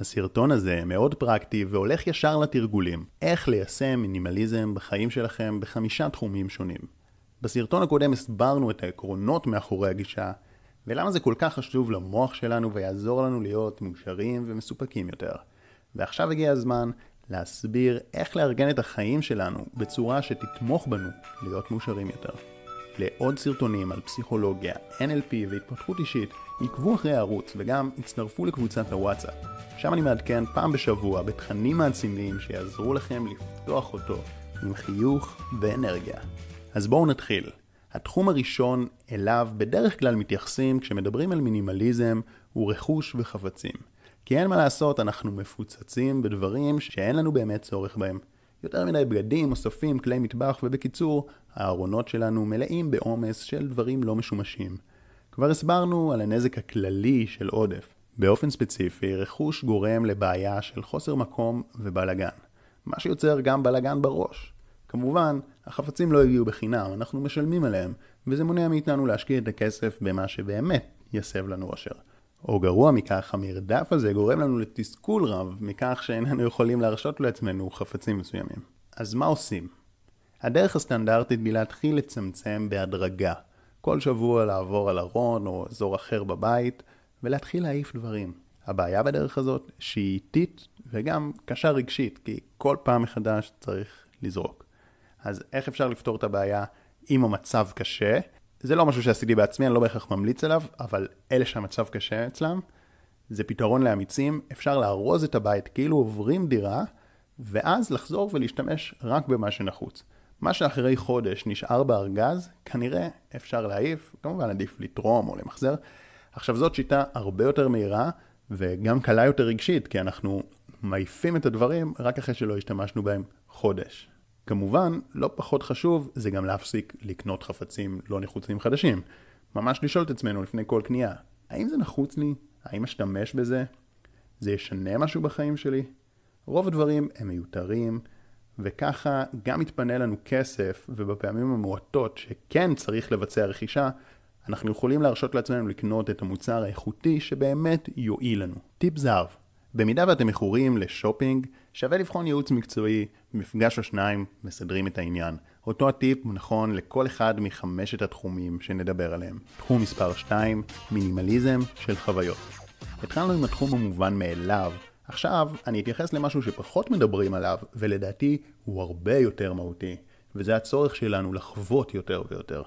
הסרטון הזה מאוד פרקטי והולך ישר לתרגולים. איך ליישם מינימליזם בחיים שלכם בחמישה תחומים שונים. בסרטון הקודם הסברנו את העקרונות מאחורי הגישה, ולמה זה כל כך חשוב למוח שלנו ויעזור לנו להיות מאושרים ומסופקים יותר. ועכשיו הגיע הזמן להסביר איך לארגן את החיים שלנו בצורה שתתמוך בנו להיות מאושרים יותר. לעוד סרטונים על פסיכולוגיה, NLP והתפתחות אישית, עקבו אחרי הערוץ וגם הצטרפו לקבוצת הוואטסאפ. שם אני מעדכן פעם בשבוע בתכנים מעצימים שיעזרו לכם לפתוח אותו עם חיוך ואנרגיה. אז בואו נתחיל. התחום הראשון אליו בדרך כלל מתייחסים כשמדברים על מינימליזם הוא רכוש וחפצים. כי אין מה לעשות, אנחנו מפוצצים בדברים שאין לנו באמת צורך בהם. יותר מדי בגדים, אוספים, כלי מטבח, ובקיצור, הארונות שלנו מלאים בעומס של דברים לא משומשים. כבר הסברנו על הנזק הכללי של עודף. באופן ספציפי, רכוש גורם לבעיה של חוסר מקום ובלאגן. מה שיוצר גם בלאגן בראש. כמובן, החפצים לא הגיעו בחינם, אנחנו משלמים עליהם, וזה מונע מאיתנו להשקיע את הכסף במה שבאמת יסב לנו אושר. או גרוע מכך, המרדף הזה גורם לנו לתסכול רב מכך שאיננו יכולים להרשות לעצמנו חפצים מסוימים. אז מה עושים? הדרך הסטנדרטית היא להתחיל לצמצם בהדרגה. כל שבוע לעבור על ארון או אזור אחר בבית, ולהתחיל להעיף דברים. הבעיה בדרך הזאת שהיא איטית וגם קשה רגשית, כי כל פעם מחדש צריך לזרוק. אז איך אפשר לפתור את הבעיה אם המצב קשה? זה לא משהו שעשיתי בעצמי, אני לא בהכרח ממליץ עליו, אבל אלה שהמצב קשה אצלם, זה פתרון לאמיצים, אפשר לארוז את הבית כאילו עוברים דירה, ואז לחזור ולהשתמש רק במה שנחוץ. מה שאחרי חודש נשאר בארגז, כנראה אפשר להעיף, כמובן עדיף לתרום או למחזר. עכשיו זאת שיטה הרבה יותר מהירה, וגם קלה יותר רגשית, כי אנחנו מעיפים את הדברים רק אחרי שלא השתמשנו בהם חודש. כמובן, לא פחות חשוב זה גם להפסיק לקנות חפצים לא נחוצים חדשים. ממש לשאול את עצמנו לפני כל קנייה, האם זה נחוץ לי? האם אשתמש בזה? זה ישנה משהו בחיים שלי? רוב הדברים הם מיותרים, וככה גם מתפנה לנו כסף, ובפעמים המועטות שכן צריך לבצע רכישה, אנחנו יכולים להרשות לעצמנו לקנות את המוצר האיכותי שבאמת יועיל לנו. טיפ זהב במידה ואתם מכורים לשופינג, שווה לבחון ייעוץ מקצועי, מפגש או שניים מסדרים את העניין. אותו הטיפ נכון לכל אחד מחמשת התחומים שנדבר עליהם. תחום מספר 2, מינימליזם של חוויות. התחלנו עם התחום המובן מאליו, עכשיו אני אתייחס למשהו שפחות מדברים עליו, ולדעתי הוא הרבה יותר מהותי, וזה הצורך שלנו לחוות יותר ויותר.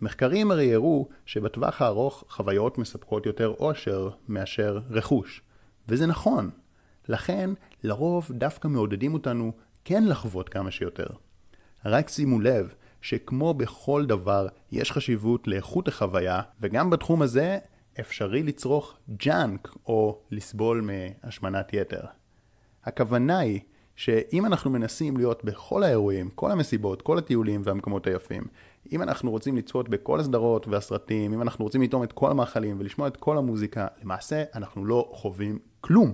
מחקרים הרי הראו שבטווח הארוך חוויות מספקות יותר אושר מאשר רכוש. וזה נכון. לכן, לרוב דווקא מעודדים אותנו כן לחוות כמה שיותר. רק שימו לב שכמו בכל דבר יש חשיבות לאיכות החוויה, וגם בתחום הזה אפשרי לצרוך ג'אנק או לסבול מהשמנת יתר. הכוונה היא שאם אנחנו מנסים להיות בכל האירועים, כל המסיבות, כל הטיולים והמקומות היפים, אם אנחנו רוצים לצפות בכל הסדרות והסרטים, אם אנחנו רוצים לטעום את כל המאכלים ולשמוע את כל המוזיקה, למעשה אנחנו לא חווים כלום.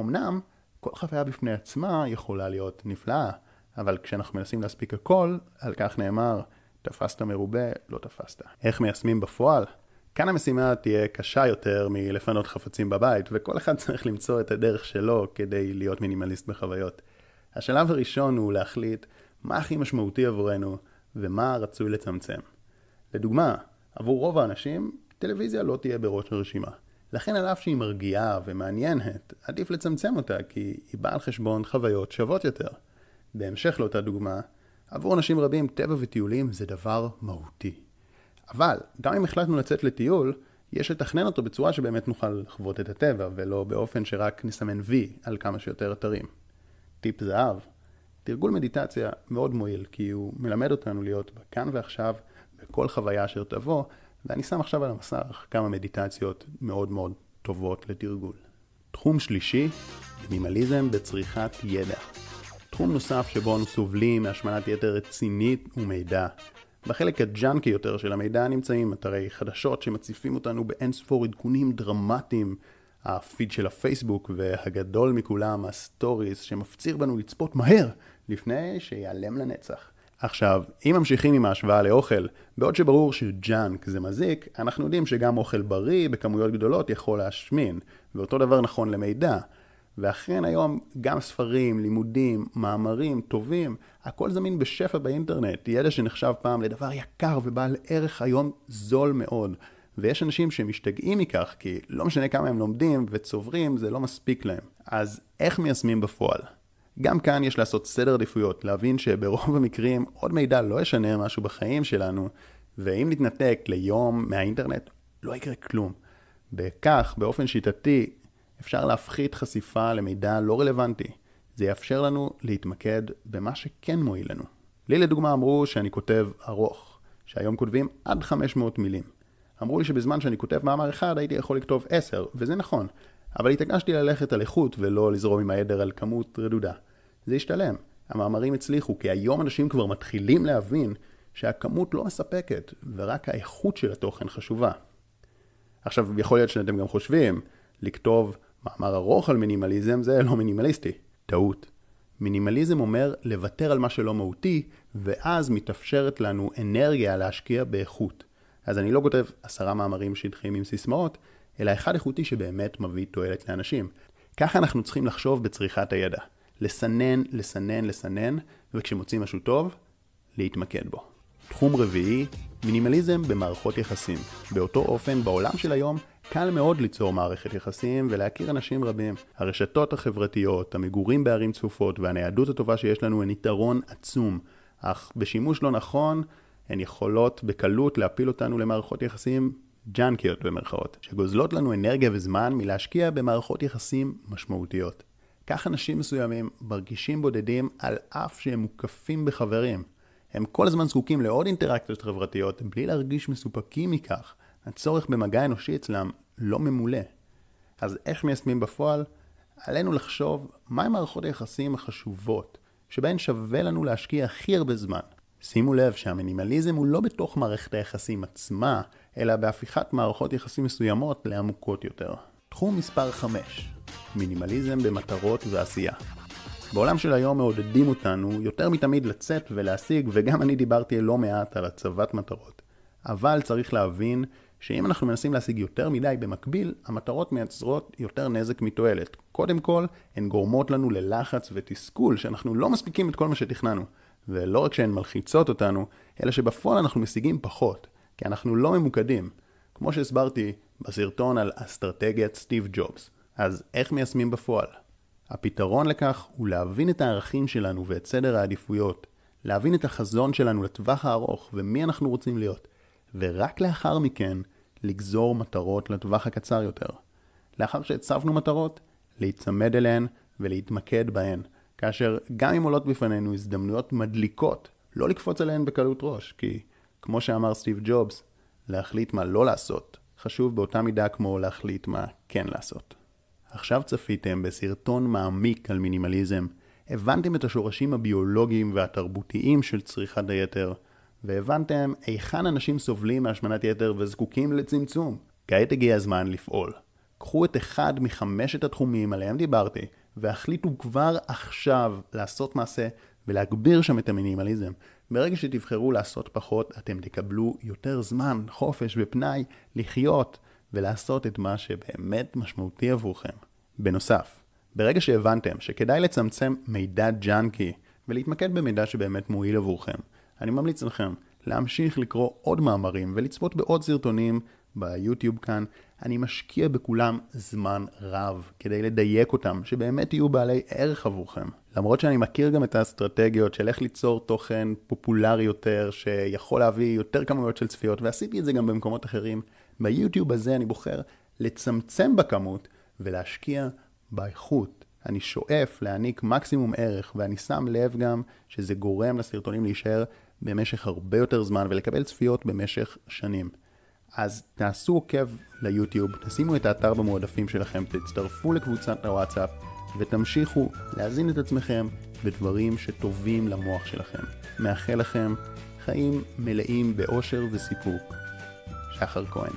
אמנם, כל חוויה בפני עצמה יכולה להיות נפלאה, אבל כשאנחנו מנסים להספיק הכל, על כך נאמר, תפסת מרובה, לא תפסת. איך מיישמים בפועל? כאן המשימה תהיה קשה יותר מלפנות חפצים בבית, וכל אחד צריך למצוא את הדרך שלו כדי להיות מינימליסט בחוויות. השלב הראשון הוא להחליט מה הכי משמעותי עבורנו ומה רצוי לצמצם. לדוגמה, עבור רוב האנשים, טלוויזיה לא תהיה בראש הרשימה. לכן על אף שהיא מרגיעה ומעניינת, עדיף לצמצם אותה כי היא באה על חשבון חוויות שוות יותר. בהמשך לאותה דוגמה, עבור אנשים רבים טבע וטיולים זה דבר מהותי. אבל גם אם החלטנו לצאת לטיול, יש לתכנן אותו בצורה שבאמת נוכל לחוות את הטבע, ולא באופן שרק נסמן וי על כמה שיותר אתרים. טיפ זהב, תרגול מדיטציה מאוד מועיל, כי הוא מלמד אותנו להיות בכאן ועכשיו, בכל חוויה אשר תבוא, ואני שם עכשיו על המסך כמה מדיטציות מאוד מאוד טובות לתרגול. תחום שלישי, מינימליזם בצריכת ידע. תחום נוסף שבו אנו סובלים מהשמנת יתר רצינית ממידע. בחלק ה junky יותר של המידע נמצאים אתרי חדשות שמציפים אותנו באין ספור עדכונים דרמטיים, הפיד של הפייסבוק והגדול מכולם, ה stories, שמפציר בנו לצפות מהר לפני שיעלם לנצח. עכשיו, אם ממשיכים עם ההשוואה לאוכל, בעוד שברור שג'אנק זה מזיק, אנחנו יודעים שגם אוכל בריא בכמויות גדולות יכול להשמין, ואותו דבר נכון למידע. ואכן היום גם ספרים, לימודים, מאמרים, טובים, הכל זמין בשפע באינטרנט. ידע שנחשב פעם לדבר יקר ובעל ערך היום זול מאוד. ויש אנשים שמשתגעים מכך, כי לא משנה כמה הם לומדים וצוברים, זה לא מספיק להם. אז איך מיישמים בפועל? גם כאן יש לעשות סדר עדיפויות, להבין שברוב המקרים עוד מידע לא ישנה משהו בחיים שלנו, ואם נתנתק ליום מהאינטרנט, לא יקרה כלום. בכך, באופן שיטתי, אפשר להפחית חשיפה למידע לא רלוונטי. זה יאפשר לנו להתמקד במה שכן מועיל לנו. לי לדוגמה אמרו שאני כותב ארוך, שהיום כותבים עד 500 מילים. אמרו לי שבזמן שאני כותב מאמר אחד הייתי יכול לכתוב 10, וזה נכון, אבל התעקשתי ללכת על איכות ולא לזרום עם העדר על כמות רדודה. זה השתלם. המאמרים הצליחו, כי היום אנשים כבר מתחילים להבין שהכמות לא מספקת, ורק האיכות של התוכן חשובה. עכשיו, יכול להיות שאתם גם חושבים, לכתוב מאמר ארוך על מינימליזם זה לא מינימליסטי. טעות. מינימליזם אומר לוותר על מה שלא מהותי, ואז מתאפשרת לנו אנרגיה להשקיע באיכות. אז אני לא כותב עשרה מאמרים שטחיים עם סיסמאות, אלא אחד איכותי שבאמת מביא תועלת לאנשים. ככה אנחנו צריכים לחשוב בצריכת הידע. לסנן, לסנן, לסנן, וכשמוצאים משהו טוב, להתמקד בו. תחום רביעי, מינימליזם במערכות יחסים. באותו אופן, בעולם של היום, קל מאוד ליצור מערכת יחסים ולהכיר אנשים רבים. הרשתות החברתיות, המגורים בערים צפופות והניידות הטובה שיש לנו הן יתרון עצום, אך בשימוש לא נכון, הן יכולות בקלות להפיל אותנו למערכות יחסים ג'אנקיות במרכאות, שגוזלות לנו אנרגיה וזמן מלהשקיע במערכות יחסים משמעותיות. כך אנשים מסוימים מרגישים בודדים על אף שהם מוקפים בחברים. הם כל הזמן זקוקים לעוד אינטראקציות חברתיות בלי להרגיש מסופקים מכך. הצורך במגע אנושי אצלם לא ממולא. אז איך מיישמים בפועל? עלינו לחשוב מהם מערכות היחסים החשובות, שבהן שווה לנו להשקיע הכי הרבה זמן. שימו לב שהמינימליזם הוא לא בתוך מערכת היחסים עצמה, אלא בהפיכת מערכות יחסים מסוימות לעמוקות יותר. תחום מספר 5 מינימליזם במטרות ועשייה. בעולם של היום מעודדים אותנו יותר מתמיד לצאת ולהשיג, וגם אני דיברתי לא מעט על הצבת מטרות. אבל צריך להבין שאם אנחנו מנסים להשיג יותר מדי במקביל, המטרות מייצרות יותר נזק מתועלת. קודם כל, הן גורמות לנו ללחץ ותסכול שאנחנו לא מספיקים את כל מה שתכננו. ולא רק שהן מלחיצות אותנו, אלא שבפועל אנחנו משיגים פחות, כי אנחנו לא ממוקדים. כמו שהסברתי בסרטון על אסטרטגיית סטיב ג'ובס. אז איך מיישמים בפועל? הפתרון לכך הוא להבין את הערכים שלנו ואת סדר העדיפויות, להבין את החזון שלנו לטווח הארוך ומי אנחנו רוצים להיות, ורק לאחר מכן לגזור מטרות לטווח הקצר יותר. לאחר שהצבנו מטרות, להיצמד אליהן ולהתמקד בהן, כאשר גם אם עולות בפנינו הזדמנויות מדליקות, לא לקפוץ עליהן בקלות ראש, כי כמו שאמר סטיב ג'ובס, להחליט מה לא לעשות, חשוב באותה מידה כמו להחליט מה כן לעשות. עכשיו צפיתם בסרטון מעמיק על מינימליזם, הבנתם את השורשים הביולוגיים והתרבותיים של צריכת היתר, והבנתם היכן אנשים סובלים מהשמנת יתר וזקוקים לצמצום. כעת הגיע הזמן לפעול. קחו את אחד מחמשת התחומים עליהם דיברתי, והחליטו כבר עכשיו לעשות מעשה ולהגביר שם את המינימליזם. ברגע שתבחרו לעשות פחות, אתם תקבלו יותר זמן, חופש ופנאי לחיות ולעשות את מה שבאמת משמעותי עבורכם. בנוסף, ברגע שהבנתם שכדאי לצמצם מידע ג'אנקי ולהתמקד במידע שבאמת מועיל עבורכם, אני ממליץ לכם להמשיך לקרוא עוד מאמרים ולצפות בעוד סרטונים ביוטיוב כאן. אני משקיע בכולם זמן רב כדי לדייק אותם, שבאמת יהיו בעלי ערך עבורכם. למרות שאני מכיר גם את האסטרטגיות של איך ליצור תוכן פופולרי יותר, שיכול להביא יותר כמויות של צפיות, ועשיתי את זה גם במקומות אחרים, ביוטיוב הזה אני בוחר לצמצם בכמות ולהשקיע באיכות. אני שואף להעניק מקסימום ערך, ואני שם לב גם שזה גורם לסרטונים להישאר במשך הרבה יותר זמן ולקבל צפיות במשך שנים. אז תעשו עוקב ליוטיוב, תשימו את האתר במועדפים שלכם, תצטרפו לקבוצת הוואטסאפ ותמשיכו להזין את עצמכם בדברים שטובים למוח שלכם. מאחל לכם חיים מלאים באושר וסיפוק. שחר כהן